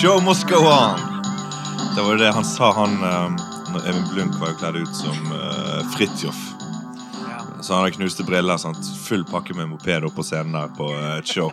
Show must go on! Det var det han sa, han eh, når Even Blunk var jo kledd ut som uh, Fridtjof. Så han hadde knuste briller. Sant? Full pakke med moped opp på scenen der på eh, et show.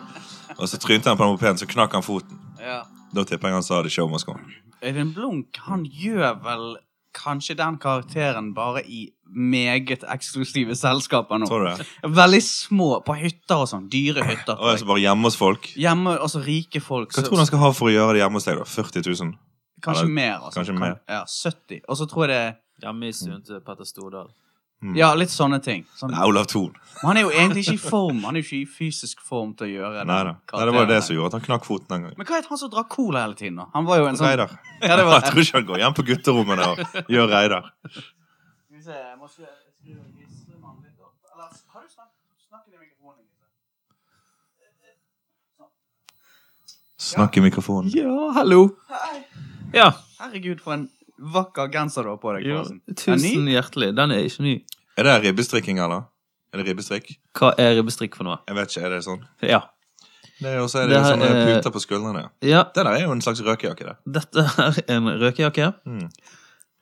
Og så trynte han på den mopeden, så knakk han foten. Ja. Da tipper jeg han sa det show must go on. Øyvind Blunk han gjør vel kanskje den karakteren bare i meget eksklusive selskaper nå. Det? Veldig små, på hytter og sånn. Dyre hytter. Og altså bare hjemme hos folk. Hjemme, altså rike folk. Hva så- tror du han skal ha for å gjøre det hjemme hos deg? da? 40 000? Kanskje Eller- mer. Altså. kanskje mer. Ja, 70. Og så tror jeg det Hjemme i stuen til Petter Stordal. Ja, litt sånne ting. Sånn. Nei, Olav Thon. Han er jo egentlig ikke i form. Han er jo ikke i fysisk form til å gjøre Nei. Nei, det var det som gjorde at han knakk foten den gangen. Men hva het han som drakk cola hele tiden? da? Han var jo en sånn Reidar. Ja, var Jeg tror ikke han går hjem på gutterommene og gjør Reidar. Skal se, jeg må skru Gislemann litt opp. Eller, har du snakket snakk i mikrofonen? Snakk i mikrofonen. Ja, hallo. Ja, Herregud, for en vakker genser du har på deg. jo, tusen hjertelig. Den er ikke ny. Er det ribbestrikking, eller? Er det ribbestrikk? Hva er ribbestrikk for noe? Jeg vet ikke, er det sånn? Ja. Det er også er det, Det her sånne er- puter på skuldrene. ja, Det der er jo en slags røkejakke, det. dette er en røkejakke. Mm.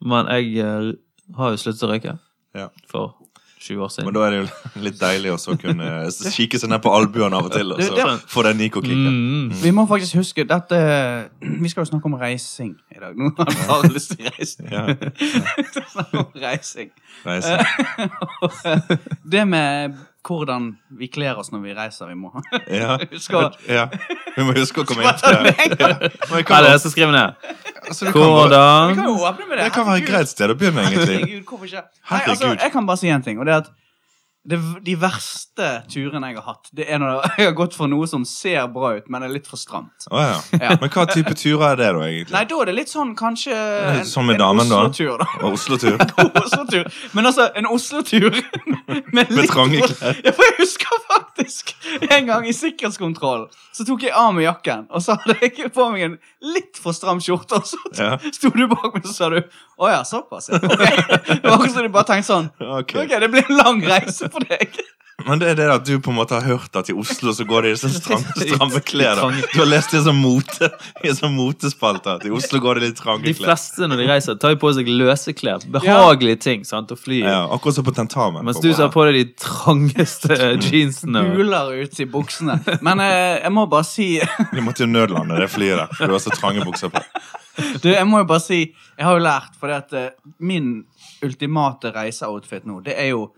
Men jeg eh, har jo sluttet å røyke Ja. for 20 år siden. Men da er det jo litt deilig også å kunne kikke seg ned på albuene av og til. Og så få den Nico-kicken. Mm. Vi må faktisk huske dette Vi skal jo snakke om reising i dag. Nå har jeg bare lyst til reising. Ja. Skal snakke om reising. reising. Det med hvordan vi kler oss når vi reiser, vi må Ja. huske å ja. Vi må huske å komme Bare til det. Ja. Hva er det jeg skal skrive ned? altså, hvordan kan kan det. det kan være et greit sted å begynne, egentlig. Herregud, hvorfor ikke? Nei, altså, jeg kan bare si en ting, og det er at det, de verste turene jeg har hatt, det er når jeg har gått for noe som ser bra ut, men er litt for stramt. Oh, ja. Ja. Men hva type turer er det, da, egentlig? Nei, da er det litt sånn kanskje en, Som med damen, da? Oslo-tur, da. Oslo-tur? Oslo-tur. Men altså, en Oslo-tur med, med trange klær. Ja, for jeg husker faktisk en gang i sikkerhetskontrollen så tok jeg av meg jakken, og så hadde jeg på meg en litt for stram skjorte, og så Ja. sto du bak meg, og så sa du å ja, såpass, ja. Okay. Det var akkurat som du bare tenkte sånn Ok. Ok, det blir en lang reise for deg. Men det er det at du på en måte har hørt at i Oslo så går det i sånne stramme, stramme klær. Du har lest det som mote i sånn motespalte at i Oslo går det litt trange klær. De fleste når de reiser, tar jo på seg løse klær. Behagelige ting sant, å fly. Ja, akkurat som på tentamen. Mens du tar på deg de trangeste jeansene. og- Buler ut i buksene. Men eh, jeg må bare si De måtte jo nødlande det flyet der. for Du har så trange bukser på. Du, jeg må jo bare si Jeg har jo lært, fordi at eh, min ultimate reiseoutfit nå, det er jo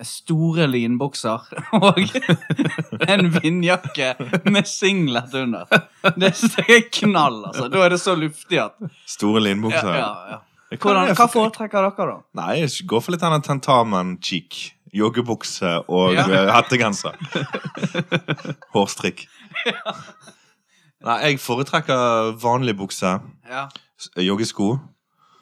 store linbukser og en vindjakke med singlet under. Det er knall, altså. Da er det så luftig at Store ja, linbukser. ja, ja. Hvordan, Hva foretrekker dere, da? Nei, går for litt denne tentamen-cheek. Joggebukse og Ja. eh, hettegenser. Hårstrikk. Nei, jeg foretrekker vanlig bukse. Ja. Joggesko.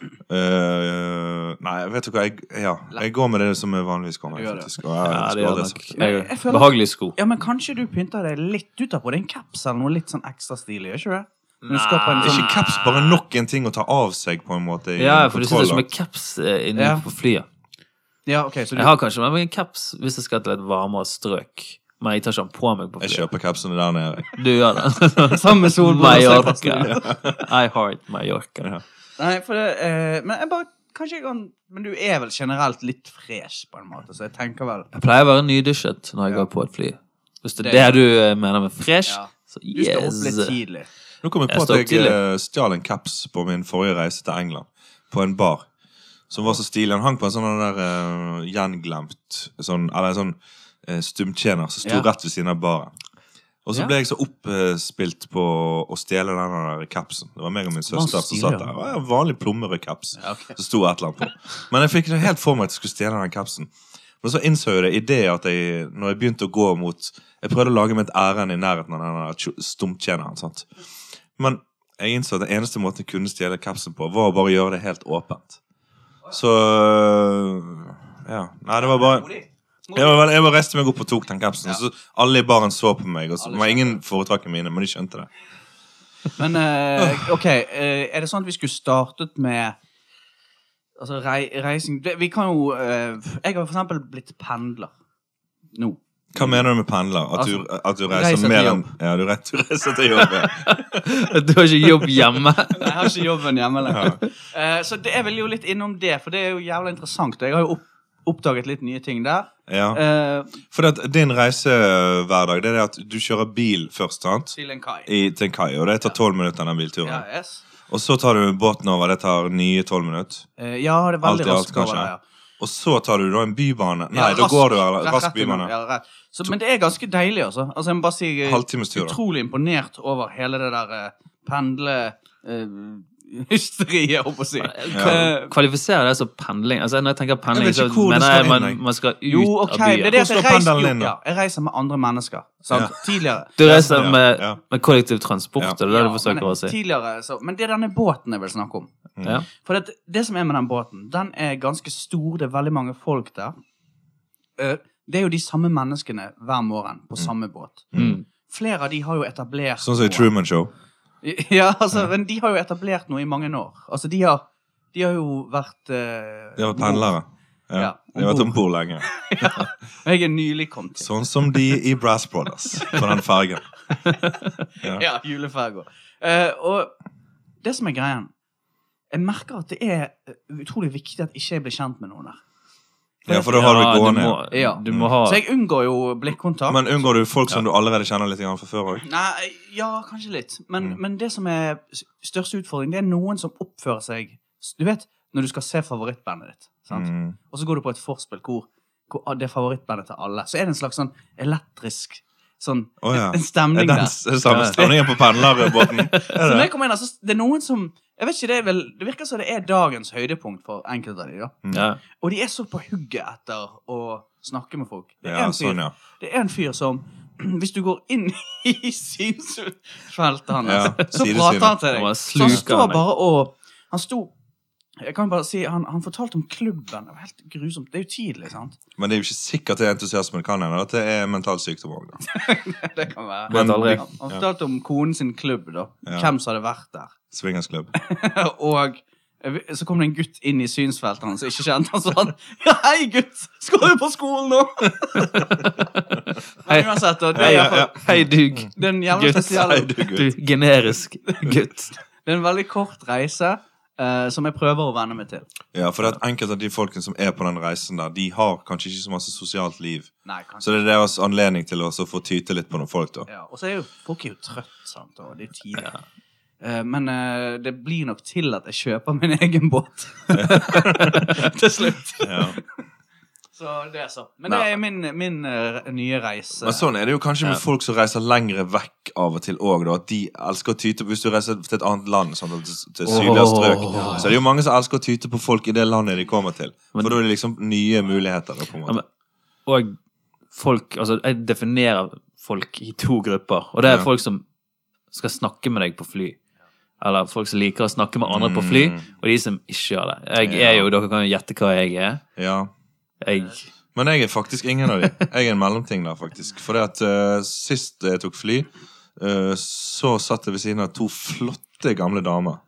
Eh, nei, vet du hva jeg, ja, jeg går med det som er vanligvis sko. med. faktisk. Og jeg Ja, det gjør nok. Jeg, jeg føler- behagelige sko. ja, men kanskje du pynter deg litt utapå? Det er en caps eller noe litt sånn ekstra stilig, gjør ikke det? Du skal på en Nei. Sånn ikke caps bare nok en ting å ta av seg, på en måte? Ja, for du sitter som en kaps caps eh, inne Ja. på flyet. Ja, okay, så du Jeg har kanskje med meg en caps hvis jeg skal til et varmere strøk. Men jeg tar ikke den på meg på flyet. Jeg kjøper capsene der nede. Du gjør det. Sammen med solbriller. Mallorca. I heart Mallorca. Ja. Nei, for det eh, Men jeg bare Kanskje jeg kan Men du er vel generelt litt fresh, på en måte, så jeg tenker vel Jeg pleier å være nydusjet når jeg Ja. går på et fly. Hvis det er det du eh, mener med fresh, Ja. så Du står opp litt tidlig. Nå kom jeg Jeg på at jeg tidlig. eh, stjal en caps på min forrige reise til England. På en bar. Som var så stilig. Han hang på en sånn der uh, gjenglemt sånn, Eller en sånn uh, stumtjener som sto Ja. rett ved siden av baren. Og så ble jeg så oppspilt på å stjele den der capsen. Det var meg og min søster som satt der. Var en vanlig plommerød kaps. Ja, okay. Så sto et eller annet på. Men jeg fikk det helt for meg at jeg skulle stjele den kapsen. Men så innså jeg det i det at jeg, når jeg begynte å gå mot Jeg prøvde å lage meg et ærend i nærheten av den stumtjeneren. sant? Men jeg innså at den eneste måten jeg kunne stjele kapsen på, var å bare gjøre det helt åpent. Så Ja. Nei, det var bare jeg bare, jeg var reiste meg opp og tok den capsen. Så alle i baren så på meg. Og så, det var ingen foretrekkene mine, men de skjønte det. Men uh, OK, uh, er det sånn at vi skulle startet med Altså rei, reising Vi kan jo uh, Jeg har for eksempel blitt pendler nå. Hva mener du med pendler? At du, Altså, at du reiser, reiser mer enn. Ja, du reiser, du reiser til jobb. Ja. Du har ikke jobb hjemme. Jeg har ikke jobben hjemme lenger. Eh, så det, jeg vil jo litt innom det, for det er jo jævla interessant. Jeg har jo opp, oppdaget litt nye ting der. Ja. Eh, For at din reisehverdag det er at du kjører bil først sant? til en kai. I, til en kai, og det tar tolv minutter den bilturen. Ja, yes. Og så tar du båten over, det tar nye tolv minutter. Eh, ja, det er veldig raskt over ja. Og så tar du da en bybane. Nei, Ja, da går du eller, rett- rask bybane. Ja, rett. Så, men det er ganske deilig, altså. altså jeg må bare si da. utrolig imponert over hele det der uh, pendle... eh, hysteriet, jeg holdt på å si. Kvalifiserer det som pendling? Altså Når jeg tenker pendling, Jeg så mener jeg man, man skal ut jo, okay, av det er byen. det at jeg reiser, jo, ja, jeg reiser med andre mennesker. Sant? Ja. Tidligere. Du reiser med, med, kollektiv transport, ja. det er det du Ja, forsøker men å si? Tidligere, så, men det er denne båten jeg vil snakke om. Ja. For det, det som er med den båten, den er ganske stor, det er veldig mange folk der. Eh, Det er jo de samme menneskene hver morgen på samme båt. Mm. Flere av de har jo etablert Sånn som i. Truman Show. Ja, altså, men de har jo etablert noe i mange år. Altså, de har, de har jo vært uh, har vært pendlere. Ja. Ja, De har vært om bord lenge. Jeg er nylig kommet til. Sånn som de i Brass Brothers på den fergen. Ja, juleferga. Eh, og det som er greien Jeg merker at det er eh, utrolig viktig at ikke jeg blir kjent med noen der. Ja, for da har du gående. må, Ja. du må ha Så jeg unngår jo blikkontakt. Men unngår du folk som du allerede kjenner litt fra før òg? Ja, kanskje litt. Men, Mm. men det som er største utfordring, det er noen som oppfører seg Du vet, når du skal se favorittbandet ditt, sant? Mm. og så går du på et forspill hvor, hvor det er favorittbandet til alle, så er det en slags sånn elektrisk sånn oh, ja. En en stemning den der. er det samme stemningen på pendlerbåten? Så når jeg kommer inn, altså, det er noen som jeg vet ikke, Det er vel, det virker som det er dagens høydepunkt for enkelte av de da. ja. Og de er så på hugget etter å snakke med folk. Det er Ja, en fyr, sånn, ja. det er en fyr som Hvis du går inn i synsfeltet hans, Ja, så sidesynet. prater han til deg. Han Så han sluker står deg. bare og Han sto Jeg kan bare si, han, han fortalte om klubben. Det var helt grusomt. Det er jo tidlig, sant? Men det er jo ikke sikkert det er entusiasme. Det kan hende at det er mental sykdom òg. Det kan være. Aldri. Han, han fortalte om konen sin klubb, da. Ja. Hvem som hadde vært der. Swingersklubb. og så kom det en gutt inn i synsfeltet hans som ikke kjente han sånn Ja, hei, gutt! Skal du på skolen nå? Men uansett, da, det er, i ja, ja. Hei, du det er en jævla gutt. Hei, du gutt. Du generisk gutt. Det er en veldig kort reise eh, som jeg prøver å venne meg til. Ja, for det at enkelte av de folkene som er på den reisen der, de har kanskje ikke så masse sosialt liv. Nei. Så det er deres anledning til å få tyte litt på noen folk, da. Ja, og så er jo folk er jo trøtt, sant, og det er tidlig. Uh, men uh, det blir nok til at jeg kjøper min egen båt. til slutt. Ja. Så det er så. Men det er min, min uh, nye reise. Men sånn er det jo kanskje med folk som reiser lengre vekk av og til òg, da. At de elsker å tyte Hvis du reiser til et annet land, sånn, til, til sydligere strøk, så er det jo mange som elsker å tyte på folk i det landet de kommer til. For da er det liksom nye muligheter. Da, på en Ja, men- Og folk Altså, jeg definerer folk i to grupper. Og det er Ja. folk som skal snakke med deg på fly. Eller folk som liker å snakke med andre på fly, Mm. og de som ikke gjør det. Jeg Ja. er jo, Dere kan jo gjette hva jeg er. Ja. Jeg Men jeg er faktisk ingen av de. Jeg er en mellomting der, faktisk. For det at uh, sist jeg tok fly, uh, så satt jeg ved siden av to flotte gamle damer.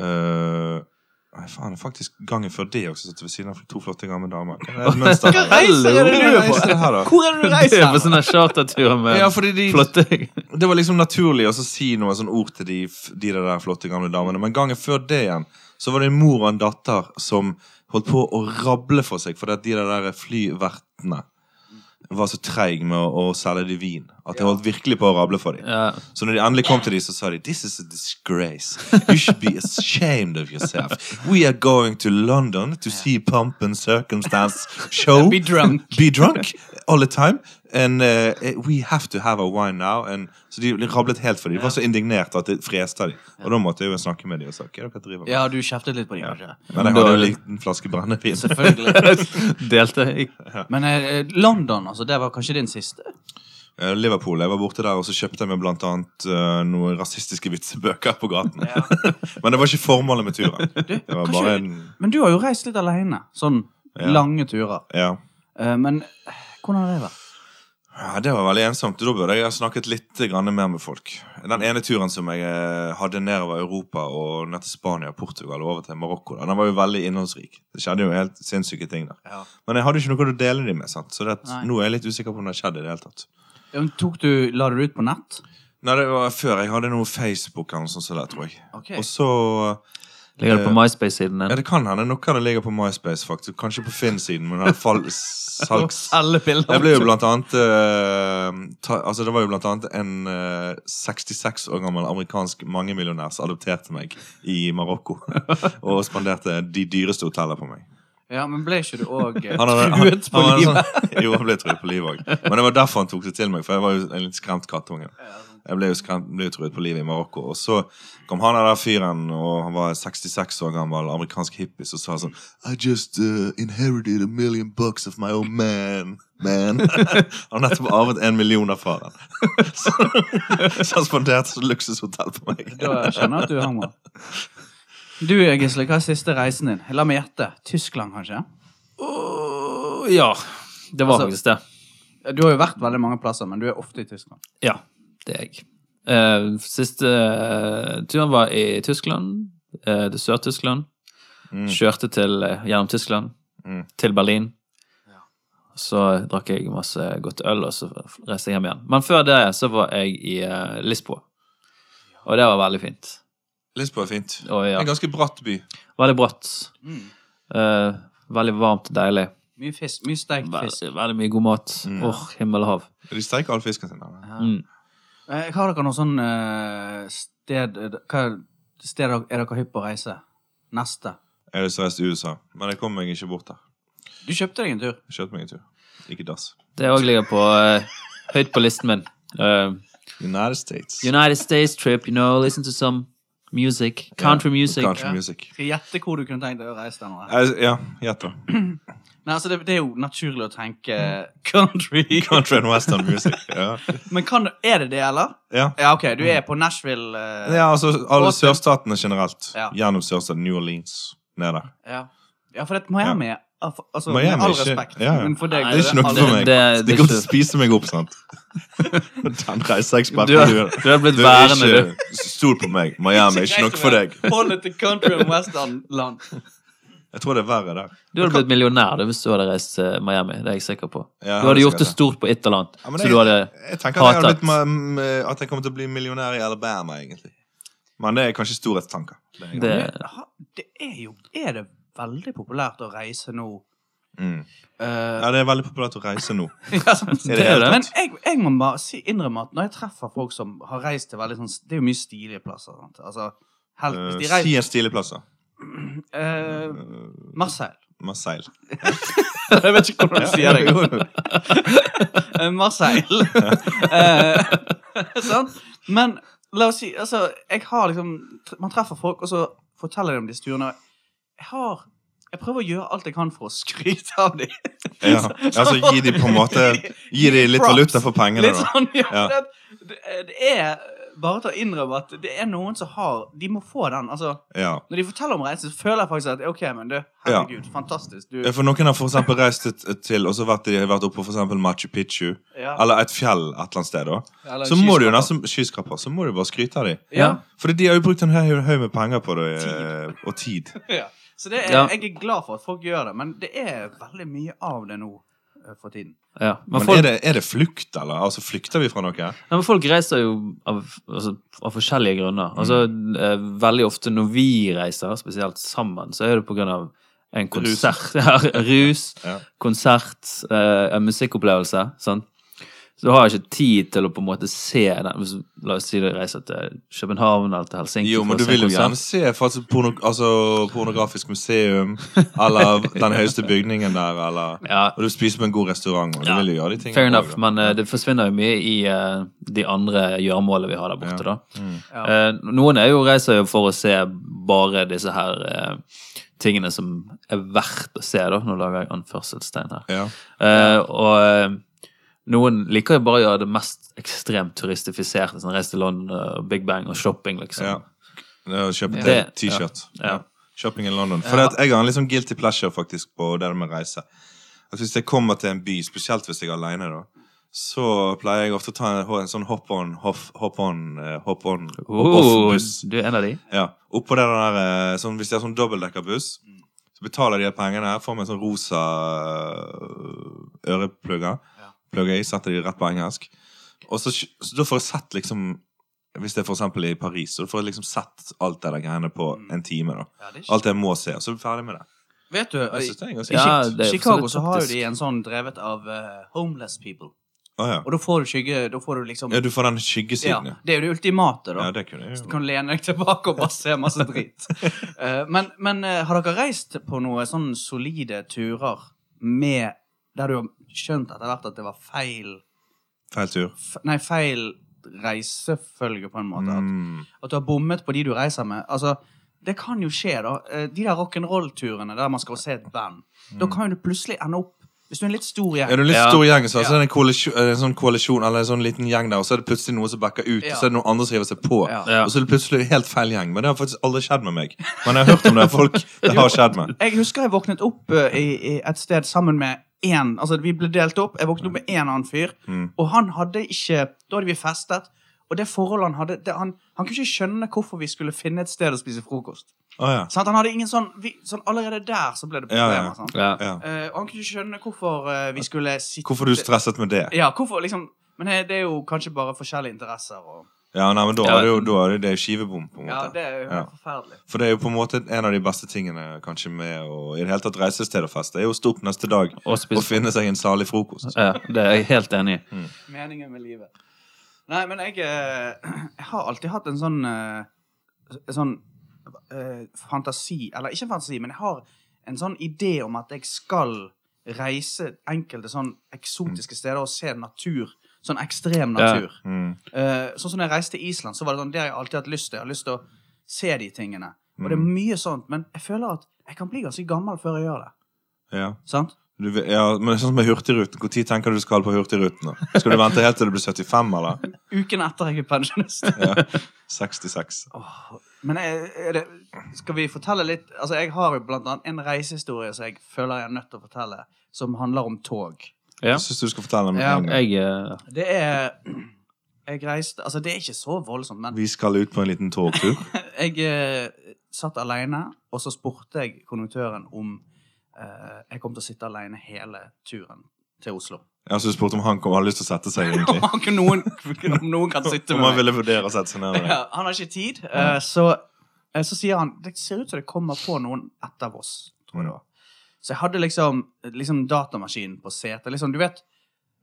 Uh, Nei, faen, faktisk gangen før det også satt jeg ved siden av to flotte gamle damer. Hva er det mønster her? Reiser er det du er på? er her, da? Hvor er det du Det reiser? er på sånne charterturer med Ja, de, flotte Det var liksom naturlig å si noen sånn ord til de, de der flotte gamle damene. Men gangen før det igjen, så var det en mor og en datter som holdt på å rable for seg fordi at de der flyvertene var så treige med å, å selge de vin. At jeg holdt virkelig på å rable for dem. ja. Så når de endelig kom til dem, så sa de This is a disgrace. You should be ashamed of yourself. We are going to London to see Pump and Circumstance show. Be drunk. Be drunk all the time. And uh, we have to have a wine now. And, så de rablet helt for dem. De var så indignert at det freste dem. Og da måtte jeg jo snakke med dem og sa hva er dere driver med? Ja, du kjeftet litt på dem, kanskje? Men jeg hadde jo en liten flaske brennevin. Selvfølgelig. Delte i Men eh, London, altså, det var kanskje din siste? Eh, Liverpool. Jeg var borte der, og så kjøpte jeg meg blant annet eh, noen rasistiske vitsebøker på gaten. Men det var ikke formålet med turen. Du, kanskje- en Men du har jo reist litt alene. Sånn Ja. lange turer. Ja. Uh, men eh, hvordan har det vært? Ja, Det var veldig ensomt. Da burde jeg ha snakket litt mer med folk. Den ene turen som jeg eh, hadde nedover Europa og ned til Spania, Portugal og over til Marokko, den var jo veldig innholdsrik. Det skjedde jo helt sinnssyke ting der. Ja. Men jeg hadde ikke noe å dele dem med, sant? så det, nå er jeg litt usikker på om det skjedde i det hele tatt. Ja, men Tok du, La du det ut på nett? Nei, det var før jeg hadde noe Facebook eller noe sånt Så der, tror jeg. Ok. Og så Ligger det på Eh, MySpace-siden Ja, det kan hende noe av det ligger på MySpace, faktisk. Kanskje på Finn-siden, men hvert fall salgs... Jeg ble jo blant annet uh, ta, Altså Det var jo blant annet en uh, 66 år gammel amerikansk mangemillionær som adopterte meg i Marokko. og spanderte de dyreste hotellene på meg. Ja, men ble ikke du òg Han han, truet på han livet? sånn, jo, han ble truet på livet òg. Men det var derfor han tok det til meg, for jeg var jo en litt skremt kattunge. Jeg ble jo, skremt, ble jo truet på livet i Marokko. Og så kom han der fyren, og han var 66 år gammel amerikansk hippie, som sa sånn I just uh, inherited a million bucks of my own man. Man. han har nettopp arvet en million av faren. så, så han spanderte luksushotell på meg. Da skjønner jeg at du er hammer. Du, Gisle, hva er siste reisen din? La meg gjette. Tyskland, kanskje? Åh, ja. Det var Altså- faktisk det. Du har jo vært veldig mange plasser, men du er ofte i Tyskland. Ja, det er jeg. Uh, siste uh, turen var i Tyskland, Uh, til Sør-Tyskland. Mm. Kjørte til, gjennom Tyskland, Mm. til Berlin. Ja. Så drakk jeg masse godt øl, og så reiste jeg hjem igjen. Men før det så var jeg i Lisboa. Og det var veldig fint. Lisboa er fint. Og ja, En ganske bratt by. veldig bratt. Mm. Eh, veldig varmt og deilig. Mye fisk. Mye steikt fisk. Veldig, veldig mye god mat. Mm. Åh, himmel og hav. De steiker all fisken sin. der. Ja. Mm. Eh, Har dere noe sånn eh, sted Hva sted er dere hypp på å reise? Neste? Jeg har lyst til å reise til USA, men jeg kom meg ikke bort der. Du kjøpte deg en tur. Jeg kjøpte meg en tur. Ikke dass. Det òg ligger på, eh, høyt på listen min. Eh, United States. United States trip, you know, listen to some music. Country Ja, music. Country Ja. music. Skal jeg gjette hvor du kunne tenkt deg å reise den? Ja, gjett. Nei, altså det, det er jo naturlig å tenke country. Country and western music. Ja, Men kan, er det det, eller? ja. Ja, ok, du er på Nashville. uh, ja altså alle Austin. sørstatene generelt. Ja. Gjennom sørstaten New Orleans. Ned der. ja. ja, for det Miami er Altså, Miami med all er ikke- respekt, ja, ja. men for deg Nei, Det er ikke noe for meg. det- det- De det er til å spise meg opp, sant? Den reiseeksperten Du, har- du er. blitt er værende, du. Stol på meg. Miami er ikke noe for deg. Hold det til country and western-land. Jeg tror det er verre der. Du hadde blitt millionær du, hvis du hadde reist til Miami. Det er jeg sikker på. Ja, Du hadde gjort det stort på et eller annet. Ja, så jeg, du hadde jeg tenker at jeg, hadde hatet. blitt, ma- m- at jeg kommer til å bli millionær i Alabama, egentlig. Men det er kanskje storhetstanker. Det er- det, det er jo Er det veldig populært å reise nå? Mm. Uh, Ja, det er veldig populært å reise nå. ja, sånn- Er det Men jeg, jeg må bare si, innrømme at når jeg treffer folk som har reist til veldig sånn Det er jo mye stilige plasser. Sant? Altså, hel, uh, de Eh, reiser Si en stilig plass, da. Uh, Marseille. Marseille. jeg vet ikke hvordan du sier det. Eh, Marseille. Eh, sant? Men la oss si altså, jeg har liksom Man treffer folk, og så forteller de om disse turene. Jeg har Jeg prøver å gjøre alt jeg kan for å skryte av dem. Ja, altså gi de på en måte Gi de litt valuta for pengene, Litt sånn, ja, Ja. Det, det, det er bare til å innrømme at det er noen som har De må få den. Altså, Ja. når de forteller om reise, så føler jeg faktisk at OK, men du, herregud, fantastisk. Du, For noen har for eksempel reist til, til og så vært, de, vært oppe på for eksempel Machu Picchu, ja, eller et fjell et eller annet sted. da eller Så må du jo nesten skyskraper, så må du bare skryte av dem. Ja. Fordi de har jo brukt en haug med penger på det, tid. og tid. Ja. Så det er, Ja. jeg er glad for at folk gjør det, men det er veldig mye av det nå eh, for tiden. ja. Men, Men folk, er det, er det flukt, eller? Altså, Flykter vi fra noe? ja, men folk reiser jo av, altså, av forskjellige grunner. Altså, eh, veldig ofte når vi reiser, spesielt sammen, så er det på grunn av en konsert. Ja, Rus, Ja. konsert, eh, en musikkopplevelse. Sant? Så du har ikke tid til å på en måte se den. Hvis, la oss si du reiser til København eller til Helsinki. Jo, men du vil jo gjerne se faktisk porno, altså, pornografisk museum, eller den høyeste bygningen der, eller Ja, Og du spiser på en god restaurant, og Ja, du vil jo gjøre de tingene. Fair enough, også, men uh, det forsvinner jo mye i uh, de andre gjøremålene vi har der borte. Ja. da. Mm. Eh, noen er jo, reiser jo for å se bare disse her tingene som er verdt å se, da. Nå lager jeg anførselstegn her. Ja. Eh, og noen liker jo bare å gjøre det mest ekstremt turistifiserte. Sånn, reise til London, Big Bang og shopping, liksom. ja. Å kjøpe ja. T-shirt. ja. Shopping in London. For jeg har en sånn guilty pleasure faktisk på det med reise. At Hvis jeg kommer til en by, spesielt hvis jeg er alene, da, så pleier jeg ofte å ta en, en sånn hop-on, hop-on, eh, hop-on, Oh, off-buss. du er en av de? Ja, oppå det der, eh, sånn, Hvis det er sånn dobbeltdekkerbuss, så betaler de pengene, får meg en sånn rosa øh, øreplugger. Plugger i, setter de rett på engelsk. Og så, så da får jeg sett liksom Hvis det er for eksempel i Paris, så får jeg liksom sett alt det der greiene på en time. da Ja, det Alt jeg må se, og så er vi ferdig med det. Vet du, Jeg i, synes det er ganske Ja, kjipt. det så Chicago så har jo de en sånn drevet av uh, homeless people. Å, ja. Og da får du skygge Da får du liksom ja, du får den skyggesiden, ja. det er jo det ultimate, da. Ja, det kunne jeg jo. Så Du kan lene deg tilbake og bare se masse drit. uh, men men uh, har dere reist på noen sånne solide turer med Der du har skjønt etter hvert at det var feil Feil tur. Nei, feil reisefølge, på en måte. At, Mm. at du har bommet på de du reiser med. Altså, det kan jo skje, da. Eh, De der rock'n'roll-turene der man skal se et band. Da kan du plutselig ende opp Hvis du er en litt stor gjeng Er du en litt Ja. stor gjeng, så, Ja. så er det en koalisjon, en sånn koalisjon eller en sånn liten gjeng der, og så er det plutselig noen som backer ut, Ja. og så er det noen andre som hiver seg på. Ja. Ja. Og så er det plutselig helt feil gjeng. Men det har faktisk aldri skjedd med meg. Men jeg har hørt om det folk det har skjedd med. Jeg husker jeg våknet opp uh, i, i et sted sammen med én Altså, vi ble delt opp. Jeg våknet opp med én annen fyr, Mm. og han hadde ikke Da hadde vi festet, og det forholdet han hadde det, han, han kunne ikke skjønne hvorfor vi skulle finne et sted å spise frokost. Å ja. Han hadde ingen sånn, vi, sånn Allerede der så ble det problemer. ja. sant? Ja. ja. uh, og han kunne ikke skjønne hvorfor uh, vi skulle sitte Hvorfor du stresset med det? Ja, hvorfor liksom Men hey, det er jo kanskje bare forskjellige interesser og Ja, nei, men da er det jo da er det, det er skivebom, på en måte. Ja, det er jo Ja. forferdelig. For det er jo på en måte en av de beste tingene kanskje med å i det hele tatt reise sted og feste, er jo å stå opp neste dag Og og finne seg en salig frokost. Ja, det er jeg helt enig i. Meningen med livet. Nei, men jeg, eh, jeg har alltid hatt en sånn en sånn eh, fantasi Eller ikke fantasi, men jeg har en sånn idé om at jeg skal reise enkelte sånn eksotiske steder og se natur. Sånn ekstrem Ja. natur. Mm. Uh, sånn som når jeg reiste til Island, så var det sånn, det har jeg alltid hatt lyst til. Jeg har lyst til å se de tingene. Og det er mye sånt, men jeg føler at jeg kan bli ganske gammel før jeg gjør det. Ja. Sant? Du, ja, men sånn som med Hurtigruten, Når tenker du du skal på Hurtigruten? da? Skal du vente helt til du blir 75, eller? Uken etter jeg er pensjonist. Ja. 66. Oh, Men er, er det, skal vi fortelle litt Altså, jeg har jo blant annet en reisehistorie som jeg føler jeg er nødt til å fortelle, som handler om tog. Ja. Jeg syns du skal fortelle den. Ja. Jeg uh... Det er Jeg reiste Altså, det er ikke så voldsomt, men Vi skal ut på en liten togtur. jeg eh, satt alene, og så spurte jeg konduktøren om jeg kom til å sitte alene hele turen til Oslo. Ja, så du spurte om han kom, hadde lyst til å sette seg, egentlig. Om noen, om noen kan sitte Om med han meg. ville vurdere å sette seg ned. Ja, han har ikke tid, Uh, så, uh, så sier han Det ser ut som det kommer på noen etter oss, tror jeg det var. Så jeg hadde liksom, liksom datamaskinen på setet. Liksom, du vet,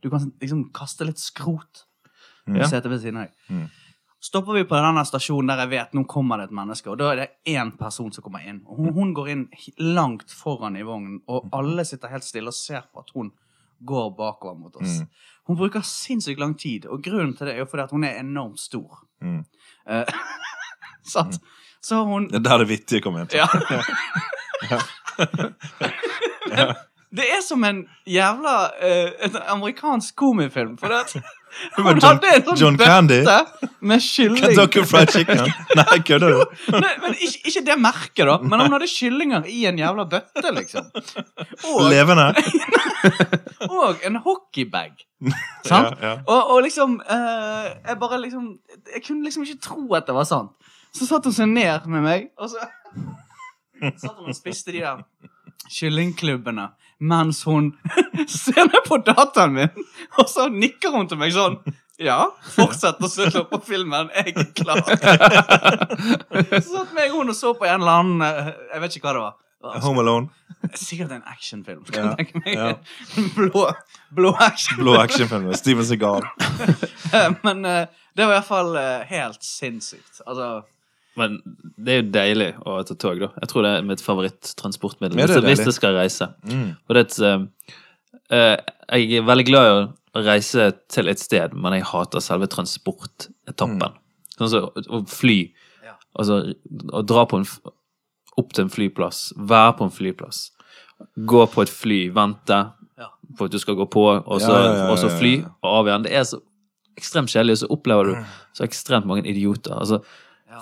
du kan liksom kaste litt skrot på Ja. setet ved siden av. Mm. Stopper vi på denne stasjonen der jeg vet nå kommer det et menneske, og da er det én person som kommer inn. Og hun, hun går inn langt foran i vognen, og alle sitter helt stille og ser på at hun går bakover mot oss. Mm. Hun bruker sinnssykt lang tid, og grunnen til det er jo fordi at hun er enormt stor. Mm. Sant? Så hun Det er der det vittige kommer inn. Ja. Men det er som en jævla uh, en amerikansk komifilm. For det John- hadde en sånn John bøtte med kylling. Kentucky Fried Chicken? Nei, kødder du? Men ikke, ikke det merket, da. Men han hadde kyllinger i en jævla bøtte, liksom. Og, Levende? og en hockeybag. Sant? Ja, ja. Og, og liksom uh, Jeg bare liksom Jeg kunne liksom ikke tro at det var sant. Så satt hun seg ned med meg, og så satt hun og spiste de der kyllingklubbene mens hun ser ned på dataen min, og så nikker hun til meg sånn. Ja, fortsett å slå på filmen. Jeg er klar. Så satt meg og hun og så på en eller annen eh, Jeg vet ikke hva det var. Home Alone. Sikkert en actionfilm. Ja, ja. Blå, blå action. Blå actionfilm Steven Segal. Men eh, det var i hvert fall eh, helt sinnssykt. Altså Men det er jo deilig å ta tog, da. Jeg tror det er mitt favorittransportmiddel det hvis, er jeg skal reise. Mm. Og det er et, eh, eh, Jeg er veldig glad i å reise til et sted, men jeg hater selve transportetappen. Sånn som å fly. Ja. Altså å dra på en, opp til en flyplass, være på en flyplass, gå på et fly, vente Ja. på at du skal gå på, og så, Ja, og så fly og av igjen. Det er så ekstremt kjedelig, og så opplever du så ekstremt mange idioter. Altså.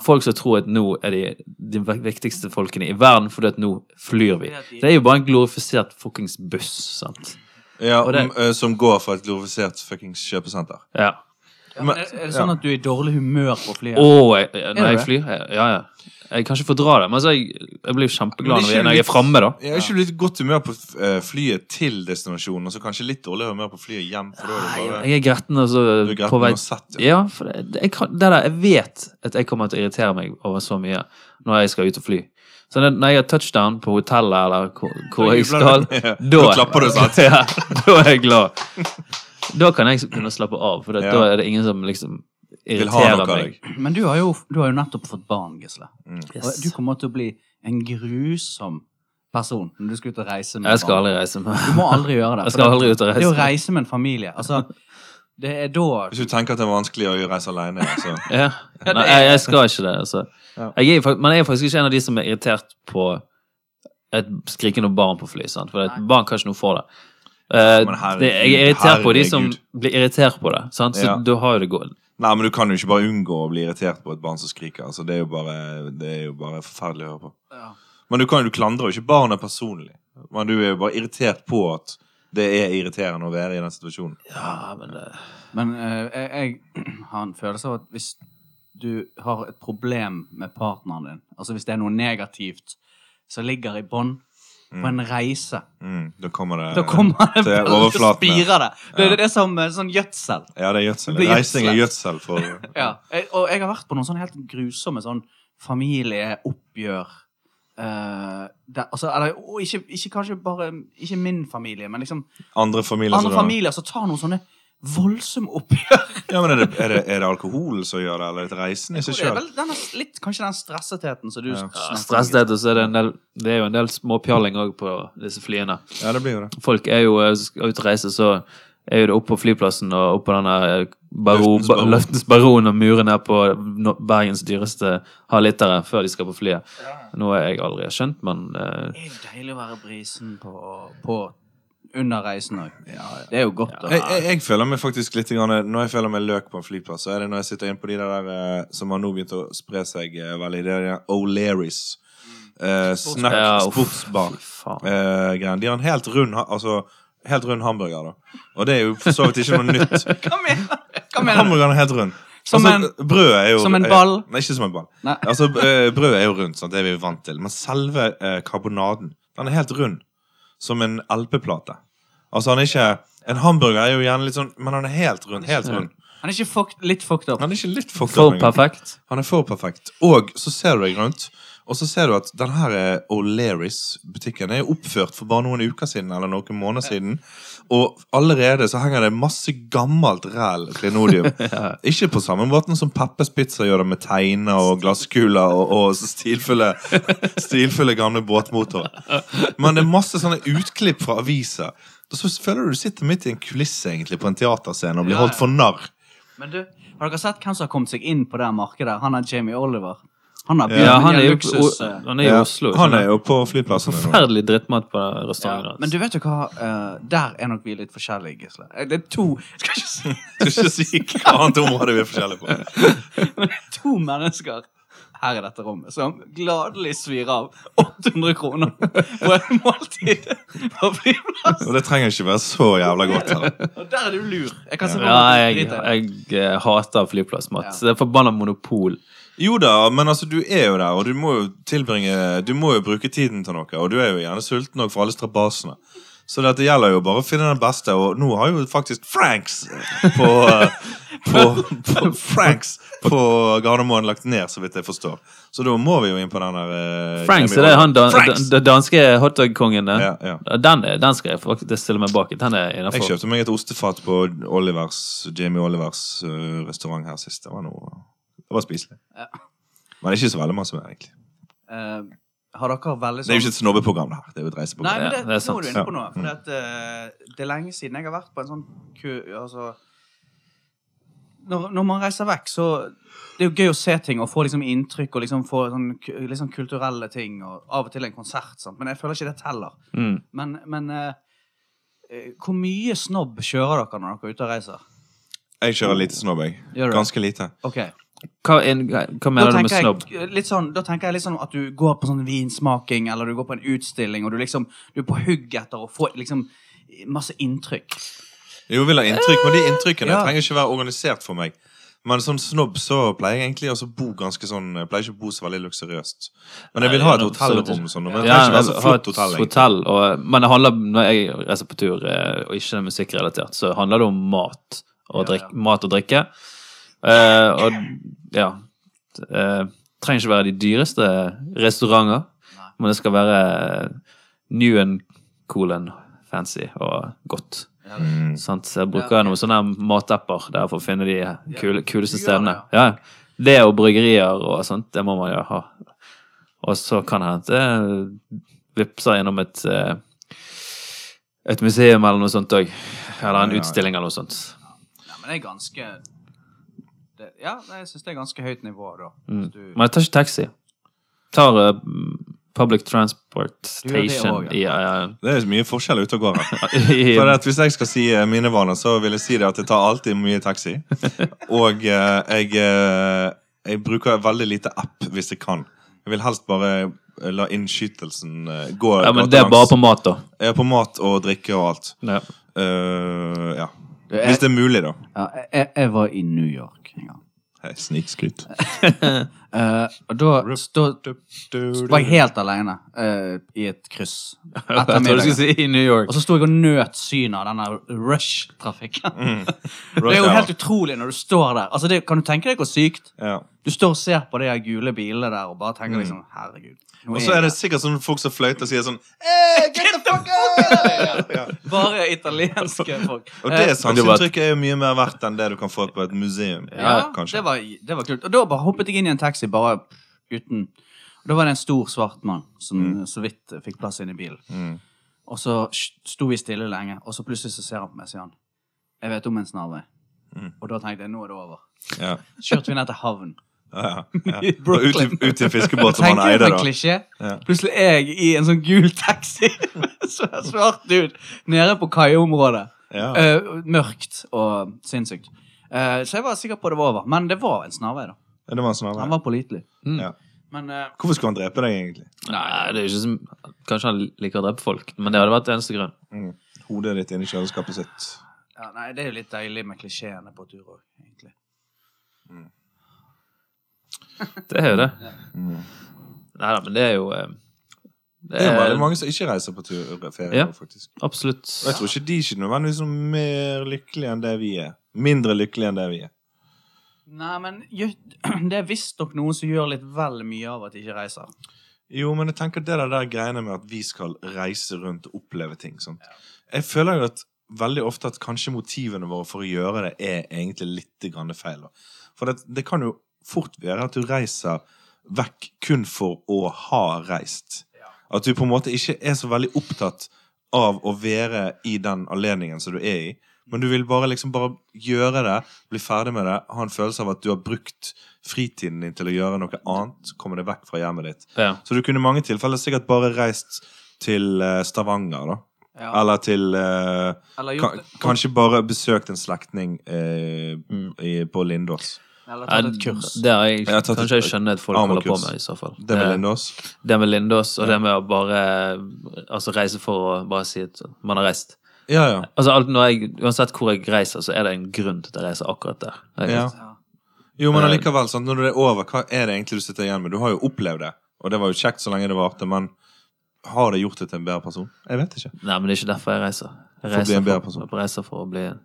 Folk som tror at nå er de de viktigste folkene i verden fordi at nå flyr vi. Det er jo bare en glorifisert fuckings buss, sant. Ja, det- eh, Som går for et glorifisert fuckings kjøpesenter. Ja. Ja, men er, er det sånn at du er i dårlig humør på flyet? Oh, jeg, jeg- når jeg flyr? jeg- Ja, ja. Jeg kan ikke fordra det, men altså, jeg, jeg blir jo kjempeglad når, jeg, når jeg er framme, da. Jeg er ikke litt godt humør på eh, flyet til destinasjonen, og så kanskje litt dårlig humør på flyet hjem. For da er det bare Jeg er gretten og så Du er gretten på vei sett, ja. Ja, for det, det, kan, det der, jeg vet at jeg kommer til å irritere meg over så mye når jeg skal ut og fly. Så det, når jeg har touchdown på hotellet eller hvor, hvor jeg skal, du. Da, da? Ja, da er jeg glad. Da kan jeg kunne slappe av, for det, Ja. da er det ingen som liksom Vil ha irriterer noe av meg. deg. Men du har, jo, du har jo nettopp fått barn, Gisle. Og Yes. du kommer til å bli en grusom person når du skal ut og reise med Jeg skal barn. aldri reise med Du må aldri gjøre det. Jeg skal det- aldri ut og Det å reise. reise med en familie, altså Det er da Hvis du tenker at det er vanskelig å reise alene, så Ja. Nei, er- jeg, jeg skal ikke det. Altså. Ja. Jeg er, fak- men jeg er faktisk ikke en av de som er irritert på et skrikende barn på fly. Sant? For et barn kan ikke noe for det. Eh, herregud, det jeg er irritert på de som blir irritert på det. Sant? Så Ja. da har jo det gått. Nei, men du kan jo ikke bare unngå å bli irritert på et barn som skriker. Altså, det er jo bare, det er jo bare forferdelig å høre på. ja. Men du, kan, du klandrer jo ikke barnet personlig. Men du er jo bare irritert på at det er irriterende å være i den situasjonen. Ja, men det Men uh, jeg, jeg har en følelse av at hvis du har et problem med partneren din, altså hvis det er noe negativt som ligger i bånn på en reise, Mm, da kommer det da kommer det til overflaten. spirer det. Det, Ja. det, er som eh, sånn gjødsel. Ja, det er gjødsel. Reising er gjødsel for Ja. Og jeg har vært på noen sånne helt grusomme sånn familieoppgjør. Uh, der, altså, eller, ikke, ikke kanskje bare Ikke min familie, men liksom andre familier. andre familier som tar noen sånne voldsomme oppgjør. Ja, men er det, er, det, er det alkohol som gjør det, eller er det reisen i seg sjøl? kanskje den stressetheten som du Ja. ja, om. Stressthet, og så er det en del Det er jo en del småpjalling òg på disse flyene. Ja, det blir jo det. Folk er jo eh, skal ut og reise, så er jo det opp på flyplassen og opp på denne Løftens baron. Løftens baron og muren her på Bergens dyreste halvlitere før de skal på flyet. Noe jeg aldri har skjønt, men uh, Det er jo deilig å være brisen på, på under reisen òg. Det er jo godt å Jeg, jeg, jeg føler meg faktisk litt grann, Når jeg føler meg løk på en flyplass, så er det når jeg sitter inne på de der der, som har nå begynt å spre seg eh, veldig. Det er O'Learys. Eh, snack, sportsbar. eh. De har en helt rund, altså, helt rund hamburger, da. Og det er jo for så vidt ikke noe nytt. Hva mener? Hva mener? Hamburgeren er helt rund. Som altså, brødet er jo som en ball? Er, nei, ikke som en ball. Nei. Altså, eh, brødet er jo rundt, sant? det er vi vant til. Men selve eh, karbonaden, den er helt rund. Som en LP-plate. Altså, han er ikke En hamburger er jo gjerne litt sånn, men han er helt rund. Helt rund. Han er ikke fucked, litt fucked up. Han er ikke litt fucked For up engang. perfekt. Han er for perfekt. Og så ser du deg rundt, og så ser du at den her O'Learys-butikken er oppført for bare noen uker siden, eller noen måneder siden. Og allerede så henger det masse gammelt ræl klenodium. Ikke på samme måten som Peppes Pizza gjør det med teiner og glasskuler og, og stilfulle, stilfulle gamle båtmotorer. Men det er masse sånne utklipp fra aviser. Så føler du du sitter midt i en kulisse egentlig på en teaterscene og blir Ja, holdt for narr. Men du, har dere sett hvem som har kommet seg inn på det markedet? Han er Jamie Oliver. Han er, Ja, han er jo luksus... eh, han er i Ja, Oslo. Han er jo på flyplassen. Forferdelig drittmat på ja. restauranten. Men du vet jo hva, uh, der er nok vi litt forskjellige, Gisle. Eh, Det er to Skal ikke si Skal ikke si hva annet område vi er forskjellige på. Men det er to mennesker her i dette rommet som gladelig svir av 800 kroner på et måltid på flyplass. Og det trenger ikke være så jævla godt. Her. Og der er du lur. Jeg kan se Ja, jeg, jeg, jeg eh, hater flyplassmat. Ja. Det er forbanna monopol. Jo da, men altså, du er jo der, og du må jo tilbringe Du må jo bruke tiden til noe, og du er jo gjerne sulten òg, for alle strabasene. Så dette gjelder jo bare å finne den beste, og nå har jo faktisk Franks på, eh, på, på Franks på Gardermoen lagt ned, så vidt jeg forstår. Så da må vi jo inn på den der eh, Franks, er det han dan Franks! dan- danske hotdog-kongen? Ja, ja. Den, den skal jeg faktisk stille meg bak. Den er Jeg kjøpte meg et ostefat på Olivers, Jamie Olivers uh, restaurant her sist. Det var noe Det var spiselig. Ja. Men ikke så veldig masse mer, egentlig. Eh, har dere veldig Det er jo sånn ikke et snobbeprogram, det her. Det er jo et reiseprogram. Nei, men det, Ja, det er nå er du inne på sant. noe. For at, uh, det er lenge siden jeg har vært på en sånn ku... Altså når, når man reiser vekk, så Det er jo gøy å se ting og få liksom inntrykk og liksom få sånn, liksom sånn kulturelle ting. Og av og til en konsert, sant? men jeg føler ikke det teller. Mm. Men, men eh, eh, hvor mye snobb kjører dere når dere er ute og reiser? Jeg kjører lite snobb, jeg. Det? Ganske lite. Ok Hva, en, hva mener du med snobb? jeg, litt sånn, da tenker jeg litt sånn at du går på sånn vinsmaking, eller du går på en utstilling, og du liksom Du er på hugg etter å få liksom masse inntrykk. Jo, vil ha inntrykk, men de inntrykkene Ja. trenger ikke være organisert for meg. Men sånn snobb så pleier jeg egentlig også å bo ganske sånn Jeg pleier ikke å bo så veldig luksuriøst. Men jeg vil ha et hotellrom sånn. Men det Ja, ikke være så flott hotell. hotell og, men det handler, når jeg reiser på tur, eh, og ikke er musikkrelatert, så handler det om mat og, Ja, ja. mat og drikke. Eh, og ja uh, Trenger ikke være de dyreste restauranter, Nei. men det skal være new and cool and fancy og godt. Ja, Mm. Sant? Så jeg bruker noen sånne matapper der for å finne de kule, kuleste stedene. Ja. Det og bryggerier og sånt, det må man jo ha. Og så kan det hende det vippser gjennom et eh, et museum eller noe sånt òg. Eller en Ja, ja, ja. utstilling eller noe sånt. Ja, men det er ganske det, Ja, jeg syns det er ganske høyt nivå, da. Mm. Du- Men jeg tar ikke taxi. Tar uh, public transport Du gjør det station også, i, eh, Det er mye forskjell ute og går For at Hvis jeg skal si eh, mine vaner, så vil jeg si det at jeg tar alltid mye taxi. Og uh, jeg, jeg bruker veldig lite app hvis jeg kan. Jeg vil helst bare la innskytelsen gå Ja, men det er bare på mat, da. Er på mat og drikke og alt. Ja. Eh, ja. Hvis det er mulig, da. ja, jeg, jeg var i New York Snikskryt. Eh, og da var jeg helt alene uh, i et kryss. Ettermiddagen. skulle si i New York. Og så sto jeg og nøt synet av denne rush-trafikken. Mm. Det er jo helt utrolig når du står der. Altså det, kan du tenke deg hvor sykt? Ja. Du står og ser på de gule bilene der og bare tenker liksom Herregud. Og så er det sikkert sånn folk som fløyter og sier sånn hey, Get the fuck out! Ja. Bare italienske folk. Og det Eh, sanseinntrykket er jo mye mer verdt enn det du kan få på et museum. Ja, ja det var, det var kult. Og da bare hoppet jeg inn i en taxi bare uten Og da var det en stor svart mann som så vidt fikk plass inn i bilen. Mm. Og så sto vi stille lenge, og så plutselig så ser han på meg og sier han Jeg vet om en snarvei. Mm. Og da tenkte jeg nå er det over. Ja. Kjørte vi ned til havn. Ja, ja. Ut, ut en fiskebåt som han eide, da. Ja. Plutselig er jeg i en sånn gul taxi så svart dude nede på kaiområdet. Ja. Uh, mørkt og sinnssykt. Uh, så jeg var sikker på det var over. Men det var en snarvei, da. Ja, Det var en snarvei. Han var pålitelig. Ja. Men uh, Hvorfor skulle han drepe deg, egentlig? Nei, det er ikke som Kanskje han liker å drepe folk, men det hadde vært eneste grunn. Mm. Hodet ditt inni kjøleskapet sitt. ja, nei, det er jo litt deilig med klisjeene på tur òg, egentlig. Det er jo det. Mm. Nei da, men det er jo eh, Det er jo veldig mange som ikke reiser på tur, ferie, Ja. faktisk. Absolutt. Og jeg tror ikke de er ikke nødvendigvis er mer lykkelige enn det vi er. Mindre lykkelige enn det vi er. Nei, men det er visstnok noen som gjør litt vel mye av at de ikke reiser. Jo, men jeg tenker det der, greiene med at vi skal reise rundt og oppleve ting. Sånt. Jeg føler jo at veldig ofte at kanskje motivene våre for å gjøre det er egentlig litt grann feil. For det, det kan jo fort være at du reiser vekk kun for å ha reist. At du på en måte ikke er så veldig opptatt av å være i den anledningen som du er i. Men du vil bare liksom bare gjøre det, bli ferdig med det, ha en følelse av at du har brukt fritiden din til å gjøre noe annet, komme deg vekk fra hjemmet ditt. Ja. Så du kunne i mange tilfeller sikkert bare reist til eh, Stavanger, da. Ja. Eller til eh, Eller, ka- Kanskje bare besøkt en slektning eh, Mm. i, på Lindås. eller tatt et kurs. Det har jeg, Jeg tatt kanskje jeg skjønner at folk holder på med, i så fall. Det med Eh, Lindås. Det med Lindås, og det med å bare altså reise for å bare si at man har reist. Ja, ja. Altså, alt, når jeg, uansett hvor jeg reiser, så er det en grunn til at jeg reiser akkurat der. Ja. Ja. Jo, men Eh, allikevel, sant? når det er over, hva er det egentlig du sitter igjen med? Du har jo opplevd det, og det var jo kjekt så lenge det varte, men har det gjort deg til en bedre person? Jeg vet ikke. Nei, men det er ikke derfor jeg reiser. Jeg For å bli reiser en bedre for, person. jeg reiser for å bli en,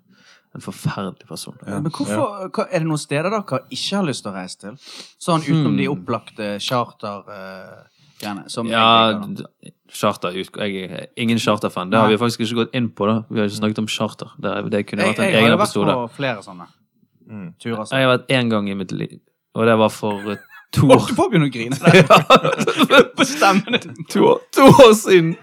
en forferdelig person. Ja. Men hvorfor, hva, Er det noen steder dere ikke har lyst til å reise til? Sånn utenom de opplagte charter-greiene. som Ja, liker, da. d- charter ut- Jeg er ingen charterfan. Det har vi faktisk ikke gått inn på. da Vi har ikke snakket om charter. Det, det kunne jeg, vært en jeg har egen jo vært på flere sånne Mm. turer. Jeg har vært én gang i mitt liv, og det var for eh, to Å, år du får begynne å grine der. på stemmen din. to, år- to år siden.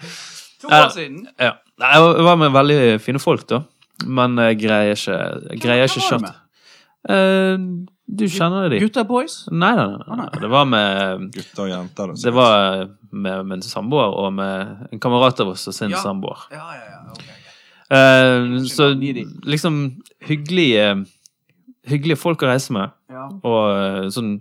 To år siden. Ja. Jeg var- med veldig fine folk, da. Men jeg greier ikke jeg greier ikke charter. Eh, du kjenner de? Gutta boys? Nei, nei, nei. Det var med Gutter og jenter. Det var med, med en samboer og med en kamerat av oss og sin Ja. samboer. Ja, ja, ja. Okay, okay. Uh, så liksom hyggelige Hyggelige folk å reise med, Ja. og eh, sånn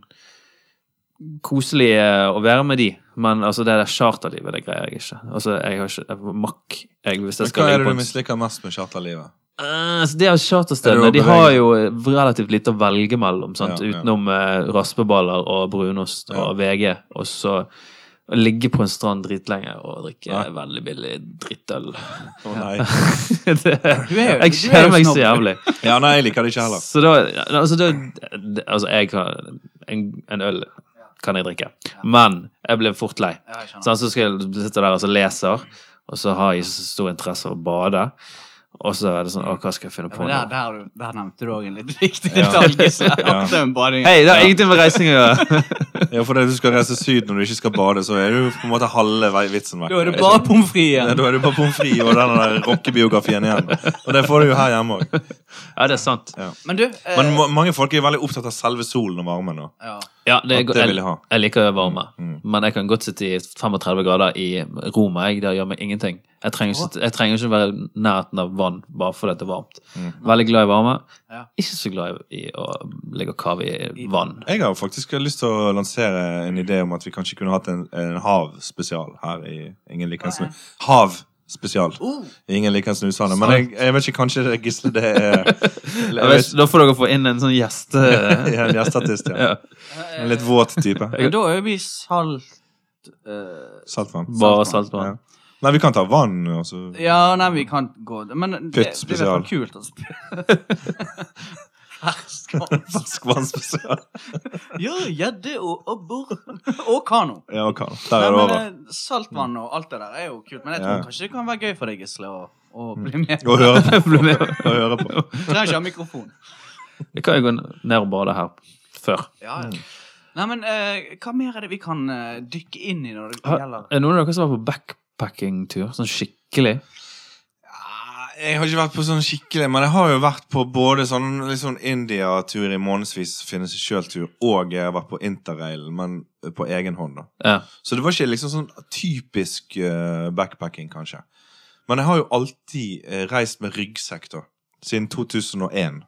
koselige å være med de, Men altså, det der charterlivet, det greier jeg ikke. Altså, jeg har ikke jeg makk jeg, hvis jeg Men skal hva er det du misliker mest med charterlivet? Eh, så de Er charterstedene de har jo relativt lite å velge mellom, sant? Ja, ja. utenom uh, raspeballer og brunost Ja. og VG. Og så ligge på en strand dritlenge og drikke Ja. veldig billig drittøl. Å nei. det, er jeg er jo meg så jævlig. Ja, nei, jeg liker det ikke heller. Så da Altså, da, altså jeg kan en, en øl kan jeg drikke, men jeg blir fort lei. Ja, så skal jeg sitte der og så leser, og så har jeg så stor interesse av å bade. Og så er det sånn Å, hva skal jeg finne Ja, på men nå? der, der, der nevnte du òg en litt viktig detalj. Ja. Hei, det har ingenting med reising å gjøre. Ja, for det du skal reise syd når du ikke skal bade, så er du på en måte halve vitsen vekk. Da er det bare pommes frites Ja, igjen. da er det bare pommes frites og den der rockebiografien igjen. Og det får du jo her hjemme òg. Ja, det er sant. Men du eh, Men mange folk er veldig opptatt av selve solen og varmen. Og, ja. Ja, det, er det vil jeg ha. jeg liker varme, Mm. men jeg kan godt sitte i 35 grader i Roma. Jeg, det gjør meg ingenting. Jeg trenger, ikke, jeg trenger ikke være i nærheten av vann bare fordi det er varmt. Mm. Veldig glad i varme. Ja. Ikke så glad i å ligge og kave i vann. Jeg har faktisk lyst til å lansere en idé om at vi kanskje kunne hatt en, en havspesial her i Ingen liker en Hav! Spesial. Uh. Ingen liker snusene. Men jeg, jeg vet ikke, kanskje Gisle, det er vet, da får dere få inn en sånn gjest... ja, En gjesteartist, ja. ja. En litt våt type. Da er vi salt Uh, Saltvann. Bare Saltvann. saltvann. Ja. Nei, vi kan ta vann. Altså. Ja, nei, vi kan gå Men det, det, er i hvert fall spesial. kult Altså. spille. Ferskvann. Ferskvannsspesial. Ja, gjedde og abbor. Og kano. Ja, og kano. Der er det over. eh, Saltvann og alt det der er jo kult. Men jeg tror Ja. kanskje det kan være gøy for deg, Gisle, å, å bli med. Å høre på. Bli med. Å høre på. Du trenger ikke ha mikrofon. Vi kan jo gå ned og bade her før. Ja, ja. Nei, men uh, hva mer er det vi kan uh, dykke inn i når det gjelder Er det noen av dere som var på backpacking-tur? Sånn skikkelig? Jeg har ikke vært på sånn skikkelig, men jeg har jo vært på både sånn sånn India-tur i månedsvis, finne seg sjøl-tur, og jeg har vært på interrail, men på egen hånd, da. Ja. Så det var ikke liksom sånn typisk uh, backpacking, kanskje. Men jeg har jo alltid uh, reist med ryggsekk, da. Siden 2001.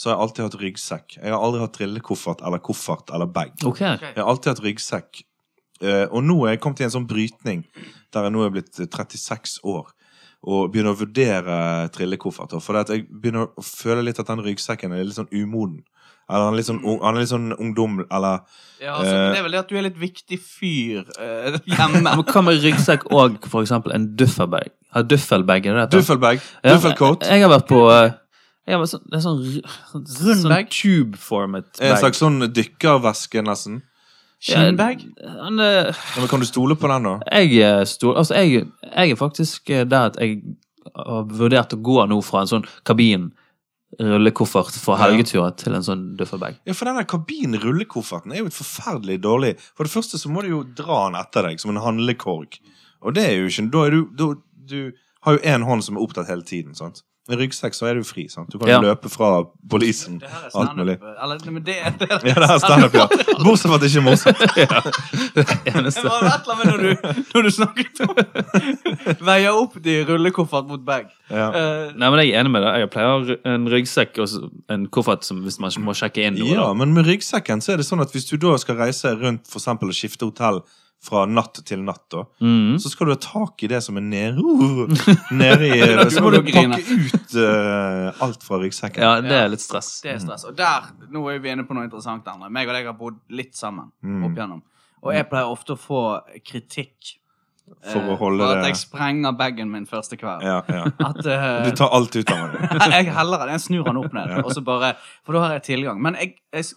Så har jeg alltid hatt ryggsekk. Jeg har aldri hatt trillekoffert eller koffert eller bag. Okay. Jeg har alltid hatt ryggsekk. Eh, og nå er jeg kommet i en sånn brytning der jeg nå er blitt eh, 36 år. Og begynner å vurdere trillekofferter. For at jeg begynner å føle litt at den ryggsekken er litt sånn umoden. Eller han er litt sånn, han er litt sånn ungdom, eller Ja, altså, Eh. Det er vel det at du er litt viktig fyr eh, hjemme. Men hva med ryggsekk og for eksempel en duffelbag? Ja, duffelbag, er det det heter? Duffelbag. Ja, Duffelcoat. Jeg har vært på eh, jeg har vært sånn, Det er sånn, sånn, Rund sånn bag? tube-formet En bag. slags sånn dykkerveske, nesten. Skinnbag? Ja, han, eh, Ja, men kan du stole på den, da? jeg, er altså jeg, jeg er faktisk eh, der at jeg har vurdert å gå nå fra en sånn kabin rullekoffert for Ja. til en sånn duffelbag. Ja, for denne kabinrullekofferten er jo et forferdelig dårlig For det første så må du jo dra den etter deg som en handlekorg. Og det er jo ikke Da er du da, Du har jo én hånd som er opptatt hele tiden, sant? Med ryggsekk så er du fri, sant? Du kan jo Ja. løpe fra polisen. Det her er Alt mulig. standup. Eller, men det, det, Ja, det er standup, ja. Bortsett fra at det ikke er morsomt. Det Eneste. var et eller annet når du, når du snakket om Veier opp de rullekoffert mot bag. Ja. Eh, Nei, men Jeg er enig med deg. Jeg pleier en ryggsekk og en koffert som hvis man må sjekke inn noe. ja, da. men med ryggsekken så er det sånn at hvis du da skal reise rundt for eksempel og skifte hotell fra natt til natt, da, mm. så skal du ha tak i det som er nede uh, Nede i Så må du pakke ut uh, alt fra ryggsekken. Ja, det er litt stress. Det er stress. Og der, nå er vi inne på noe interessant, Endre. Meg og deg har bodd litt sammen Mm. opp igjennom. Og jeg pleier ofte å få kritikk For å eh, holde for at jeg sprenger bagen min første kveld. Ja, ja. At uh, Du tar alt ut av den. jeg heller den. Jeg snur den opp ned, og så bare For da har jeg tilgang. Men jeg, jeg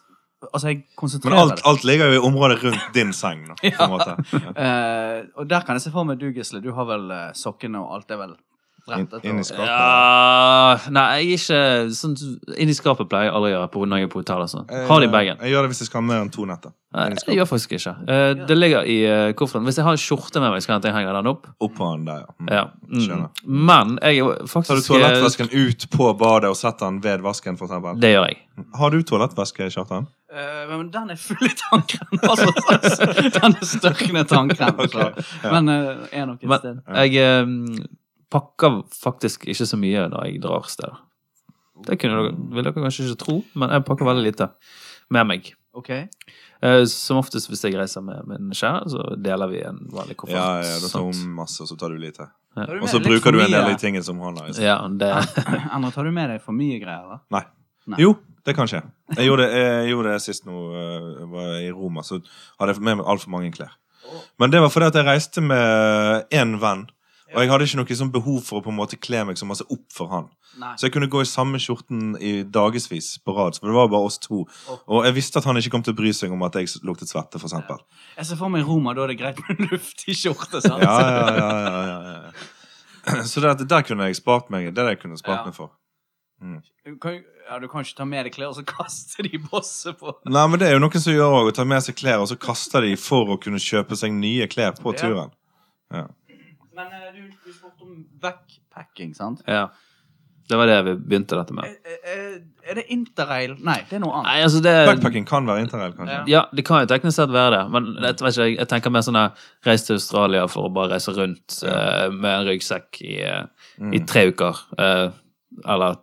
Altså, jeg konsentrerer Men alt, alt ligger jo i området rundt din seng. Da, på en måte. Ja. Uh, og der kan jeg se for meg du, Gisle. Du har vel uh, sokkene og alt er vel rettet? Inn- inn i skapet. Ja Nei, jeg er ikke sånn Inni skapet pleier jeg aldri å gjøre på, når jeg er på hotell. Altså. Har Ha det i bagen. Jeg gjør det hvis jeg skal ha mer enn to netter. Nei, jeg gjør faktisk ikke. Eh, det ligger i uh, kofferten. Hvis jeg har en skjorte med meg, så kan jeg henge den opp. Oppå den der, ja. Mm. Ja. Mm. Men jeg faktisk Tar du toalettvasken ut på badet og setter den ved vasken, for eksempel? Det gjør jeg. Har du toalettvaske Kjartan? Uh, men den er full i tannkrem. Altså, den er størknet tannkrem. okay. Ja. Men uh, er nok et Men sted. jeg eh, pakker faktisk ikke så mye når jeg drar steder. Det kunne dere, vil dere kanskje ikke tro, men jeg pakker veldig lite med meg. Ok. Eh, Som oftest hvis jeg reiser med min kjære, så deler vi en vanlig koffert. Ja, ja, da tar hun masse, og så tar du lite. Ja. Og så bruker du en del av de tingene som han har. Liksom. Ja, det Andre, tar du med deg for mye greier, da? Nei. Nei. Jo, det kan skje. Jeg gjorde det, jeg gjorde det sist nå jeg var i Roma, så hadde jeg med meg altfor mange klær. Men det var fordi at jeg reiste med én venn, og jeg hadde ikke noe sånn behov for å på en måte kle meg så masse opp for han. Nei. Så jeg kunne gå i samme skjorten i dagevis på rad, for det var bare oss to. Og jeg visste at han ikke kom til å bry seg om at jeg luktet svette, for eksempel. Jeg ser for meg Roma, da er det greit med luftig skjorte. sant? Ja, ja, ja, ja, ja, ja. Så det, der kunne jeg spart meg. Det er det jeg kunne spart meg for. Du kan, ja, du kan ikke ta med deg klær og så kaste de i bosset på Nei, men det er jo noen som gjør òg. Å ta med seg klær, og så kaster de for å kunne kjøpe seg nye klær på turen. Ja. Men eh, du, du spurte om backpacking, sant? Ja. Det var det vi begynte dette med. Eh, eh, Er det interrail? Nei, det er noe annet. Nei, altså det Backpacking kan være interrail, kanskje. Ja. Ja, det kan jo teknisk sett være det, men jeg, vet ikke, jeg- jeg tenker mer sånn reise Reis til Australia for å bare reise rundt eh, med en ryggsekk i, mm. i Mm. tre uker. Uh, eller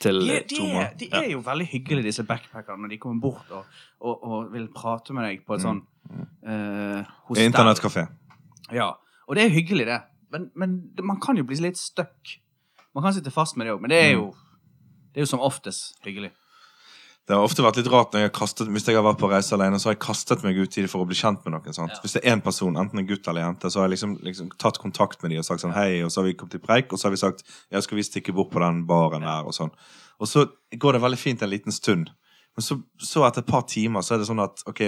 til De, de, to er, måneder. de er jo veldig hyggelige, disse backpackerne, når de kommer bort og, og, og vil prate med deg på et sånn eh, hostell. Internettkafé. Ja, og det er hyggelig, det. Men, men man kan jo bli litt stuck. Man kan sitte fast med det òg, men det er jo Det er jo som oftest hyggelig. Det har ofte vært litt rart når jeg har kastet, Hvis jeg har vært på reise alene, så har jeg kastet meg ut i det for å bli kjent med noen. sant? Ja. Hvis det er én person, enten en gutt eller en jente, så har jeg liksom, liksom tatt kontakt med dem og sagt sånn hei, og så har vi kommet i preik, og så har vi sagt ja, skal vi stikke bort på den baren der, og sånn. Og så går det veldig fint en liten stund. Men så, så etter et par timer så er det sånn at ok,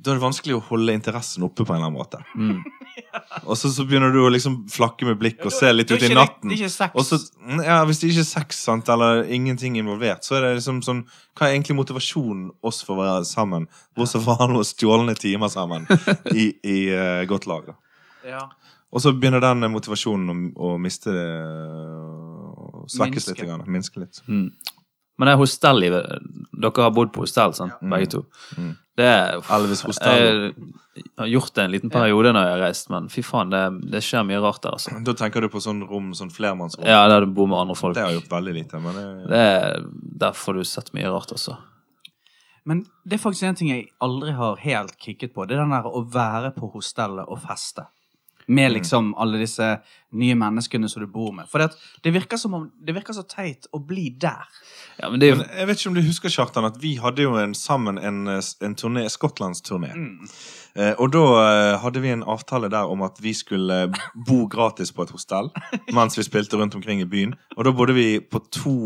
da er det vanskelig å holde interessen oppe på en eller annen måte. Mm. Og så, så begynner du å liksom flakke med blikk og se litt ut i natten. Det sex. Og så, ja, Hvis det ikke er sex sant, eller ingenting involvert, så er det liksom sånn Hva er egentlig motivasjonen oss for å være sammen? Bortsett fra noen stjålne timer sammen i, i uh, godt lag. ja. Og så begynner den motivasjonen å, å miste det Å svekkes litt. Minske litt. Mm. Men det er hostellivet Dere har bodd på hostell, sant? begge to. Mm. Det er Elvis hostell. Jeg har gjort det en liten periode når jeg har reist, men fy faen, det, det skjer mye rart der, altså. Da tenker du på sånn rom, sånn flermannsrom. Ja, der du bor med andre folk. Det har jeg gjort veldig lite. Men det, Det er, der får du sett mye rart, altså. Men det er faktisk en ting jeg aldri har helt kicket på. Det er den der å være på hostellet og feste. Med liksom alle disse nye menneskene som du bor med. For det, det, virker som om, det virker så teit å bli der. Ja, men det er jo men jeg vet ikke om du husker, Kjartan, at vi hadde jo en, sammen en, en turné, Skottlandsturné. Eh, og da eh, hadde vi en avtale der om at vi skulle bo gratis på et hostell mens vi spilte rundt omkring i byen. Og da bodde vi på to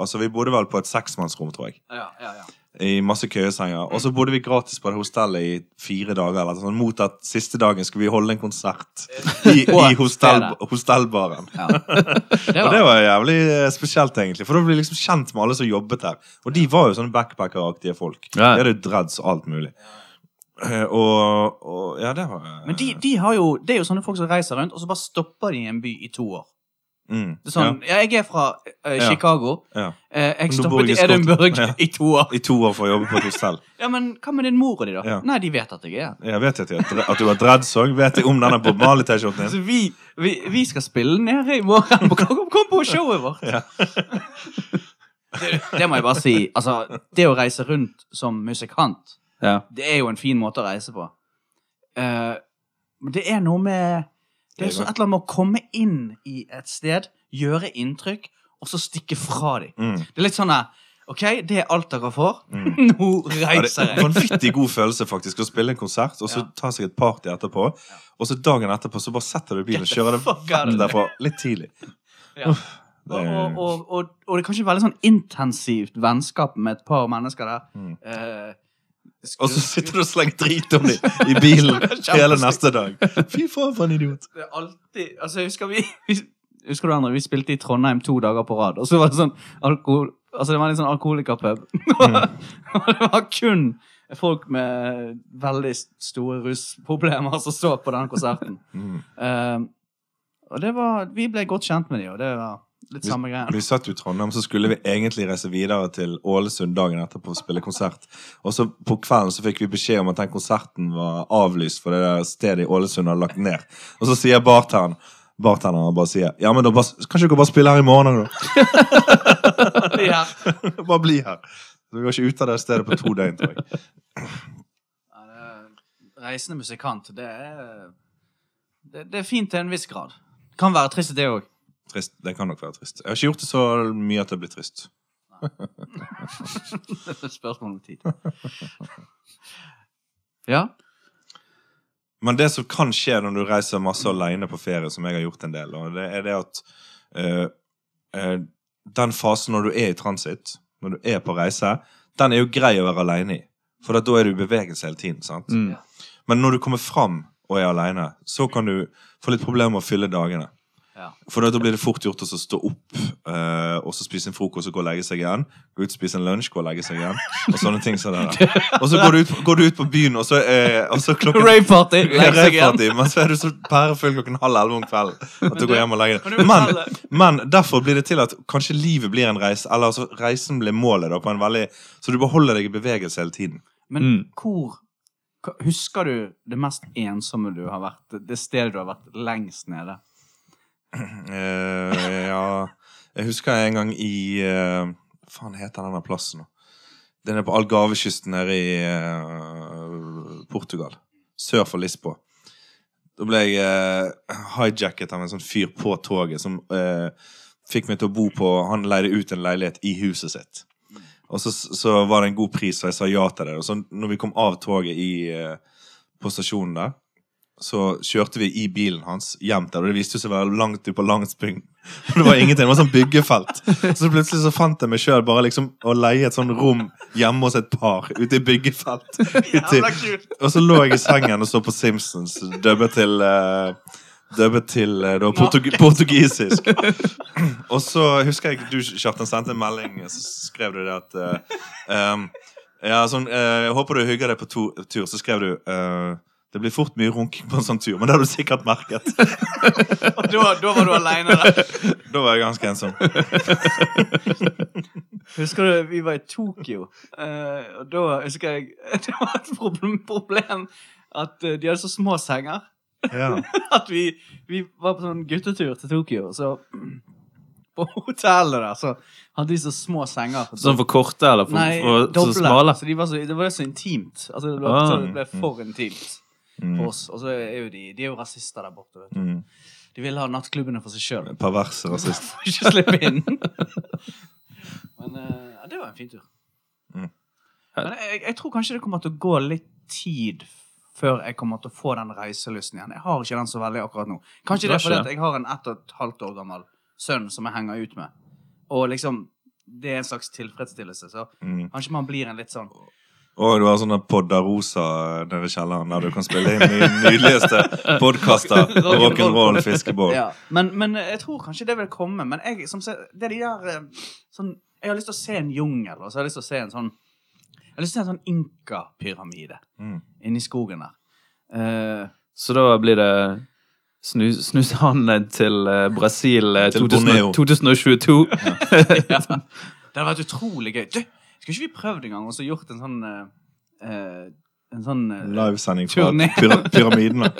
Altså vi bodde vel på et seksmannsrom, tror jeg. Ja, ja, ja. I masse køyesenger. Og så bodde vi gratis på det hostellet i fire dager. Eller sånn, mot at siste dagen skulle vi holde en konsert i, i hostell, hostellbaren. ja. Det Og det var, jævlig eh, spesielt, egentlig. For da ble vi liksom kjent med alle som jobbet der. Og de var jo sånne backpackeraktige folk. De hadde jo dreads og alt mulig. Eh, Og, og Ja, det var men de, de har jo, det er jo sånne folk som reiser rundt, og så bare stopper de i en by i to år. Mm, Det er sånn, ja. jeg er fra uh, Chicago. ja, ja. Eh, jeg du bor stoppet i Edinburgh Ja. i to år. I to år for å jobbe på et hostell. Ja, men hva med din mor og de, da? Ja. Nei, de vet at jeg er her. Jeg vet at, jeg, at du har dreads òg. Vet jeg om denne Bob Marley-T-skjorten din? Så vi, vi, vi skal spille nede i morgen. Kom, kom på showet vårt! Ja. det, det må jeg bare si. Altså, det å reise rundt som musikant, Ja. det er jo en fin måte å reise på. Uh, Men det er noe med Det er sånn et eller annet med å komme inn i et sted, gjøre inntrykk, og så stikke fra dem. Mm. Det er litt sånn at, OK, det er alt dere får. Mm. Nå Ja, det er en jeg. vanvittig god følelse faktisk å spille en konsert, og så Ja. ta seg et party etterpå. Og så dagen etterpå så bare setter du bilen og kjører det fuck derfra litt tidlig. Ja. Det Og, er- og, og, og, og det er kanskje veldig sånn intensivt vennskap med et par mennesker der. Mm. Eh, Og så sitter du og slenger drit om dem i bilen hele neste dag. Fy faen, for en idiot. det er alltid Altså, jeg husker vi, vi Husker du andre? Vi spilte i Trondheim to dager på rad, og så var det sånn alkohol... Altså, det var en sånn alkoholikerpub. og det var kun folk med veldig store rusproblemer som så på den konserten. Mm. Eh, og det var Vi ble godt kjent med dem, og det var litt samme greia. Vi satt jo i Trondheim, så skulle vi egentlig reise videre til Ålesund dagen etterpå og spille konsert. Og så på kvelden så fikk vi beskjed om at den konserten var avlyst for det der stedet i Ålesund hadde lagt ned. Og så sier bartenderen Bartenderen bare sier Ja, men da bare, kan ikke dere bare spille her i morgen da? Ja. bare bli her. Så vi var ikke ut av det stedet på to døgn, tror jeg. Ja, reisende musikant, det er det, det er fint til en viss grad. Kan være trist, det òg. Trist. Det kan nok være trist. Jeg har ikke gjort det så mye at det blir trist. Det er et spørsmål om tid. Ja. Men det som kan skje når du reiser masse alene på ferie, som jeg har gjort en del, og det er det at uh, uh, den fasen når du er i transit, når du er på reise, den er jo grei å være alene i. For da er du i bevegelse hele tiden. sant? Mm. Men når du kommer fram og er alene, så kan du få litt problemer med å fylle dagene. Ja. For da blir det fort gjort å så stå opp uh, og så spise en frokost og gå og legge seg igjen. Gå ut, og spise en lunsj, gå og legge seg igjen. Og sånne ting som det der. Og så går du ut, går du ut på byen, og så, uh, og så klokken Rave-party! Legg seg igjen. Rave-party, Men så er du så pærefull klokken halv elleve om kvelden at du du- går hjem og legger deg. Men, men derfor blir det til at kanskje livet blir en reise, eller altså reisen blir målet, da, på en veldig Så du beholder deg i bevegelse hele tiden. Men Mm. hvor Husker du det mest ensomme du har vært? Det stedet du har vært lengst nede? Eh, ja Jeg husker en gang i uh, faen heter denne plassen? Den er på Algarvekysten nede i uh, Portugal. Sør for Lisboa. Da ble jeg uh, hijacket av en sånn fyr på toget som eh, fikk meg til å bo på Han leide ut en leilighet i huset sitt. Og så, så var det en god pris, og jeg sa ja til det. Og så når vi kom av toget i, eh, på stasjonen der, så kjørte vi i bilen hans hjem der, og det viste seg å være langt ut på Landsbygd. Det var ingenting, det var sånn byggefelt. Så plutselig så fant jeg meg sjøl bare liksom å leie et sånn rom hjemme hos et par ute i byggefelt. Ute og så lå jeg i sengen og så på Simpsons, dubbet til uh, Dubbet til uh, var portug portugisisk. Og så husker jeg du, Kjartan, sendte en melding, så skrev du det at uh, um, Ja, sånn eh, Jeg håper du hygger deg på to, tur. Så skrev du eh, det blir fort mye runking på en sånn tur, men det har du sikkert merket. Og da, da var du aleine der. Da var jeg ganske ensom. Husker du vi var i Tokyo, eh, og da husker jeg Det var et problem, problem at eh, de hadde så små senger. Ja. At vi, vi var på sånn guttetur til Tokyo, og så På hotellet der så hadde de så små senger. Sånn for korte, eller for, Nei, for, så smale? Så de var så, det var så intimt. Altså, det, ble, Ah. så det ble for intimt Mm. på oss. Og så er jo de De er jo rasister der borte. Vet du. Mm. De vil ha nattklubbene for seg sjøl. Perverse rasist. Får ikke slippe inn. Men eh, ja, det var en fin tur. Mm. Men jeg, jeg tror kanskje det kommer til å gå litt tid før jeg kommer til å få den reiselysten igjen. Jeg har ikke den så veldig akkurat nå. Kanskje det er fordi at jeg har en ett og et halvt år gammel sønn som jeg henger ut med. Og liksom Det er en slags tilfredsstillelse. Så Mm. kanskje man blir en litt sånn Og du har sånne Podda Rosa nede i kjelleren der du kan spille inn de nydeligste podkaster. Rock'n'roll, fiskebål. Ja, men, men jeg tror kanskje det vil komme. Men jeg, som se, det de der eh, sånn, Jeg har lyst til å se en jungel, og så har jeg lyst til å se en sånn Jeg har lyst til å se en sånn Inka-pyramide Mm. inni skogen der. Uh, Så da blir det snu, snushandel til eh, Brasil eh, Til 2000, Borneo. 2022. ja. Det hadde vært utrolig gøy. Du, skulle ikke vi prøvd en gang og så gjort en sånn eh, eh, En sånn uh, Livesending fra pyra pyramidene.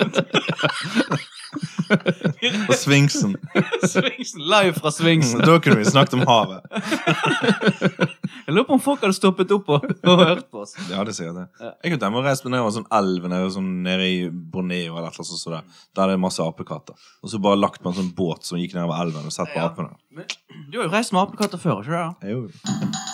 Og Sfinksen. Svingsen, Live fra Svingsen. Da kunne vi snakket om havet. Jeg lurer på om folk hadde stoppet opp og, og hørt på oss. Ja, det sier det. Ja. Jeg kunne tenkt reise ned over sånn elv nede, sånn, nede i Borneo eller annet sånt. Der, der det er masse apekatter. Og så bare lagt på en sånn båt som gikk nedover elven og sett på Ja. apene. Men, du har jo reist med apekatter før, ikke sant?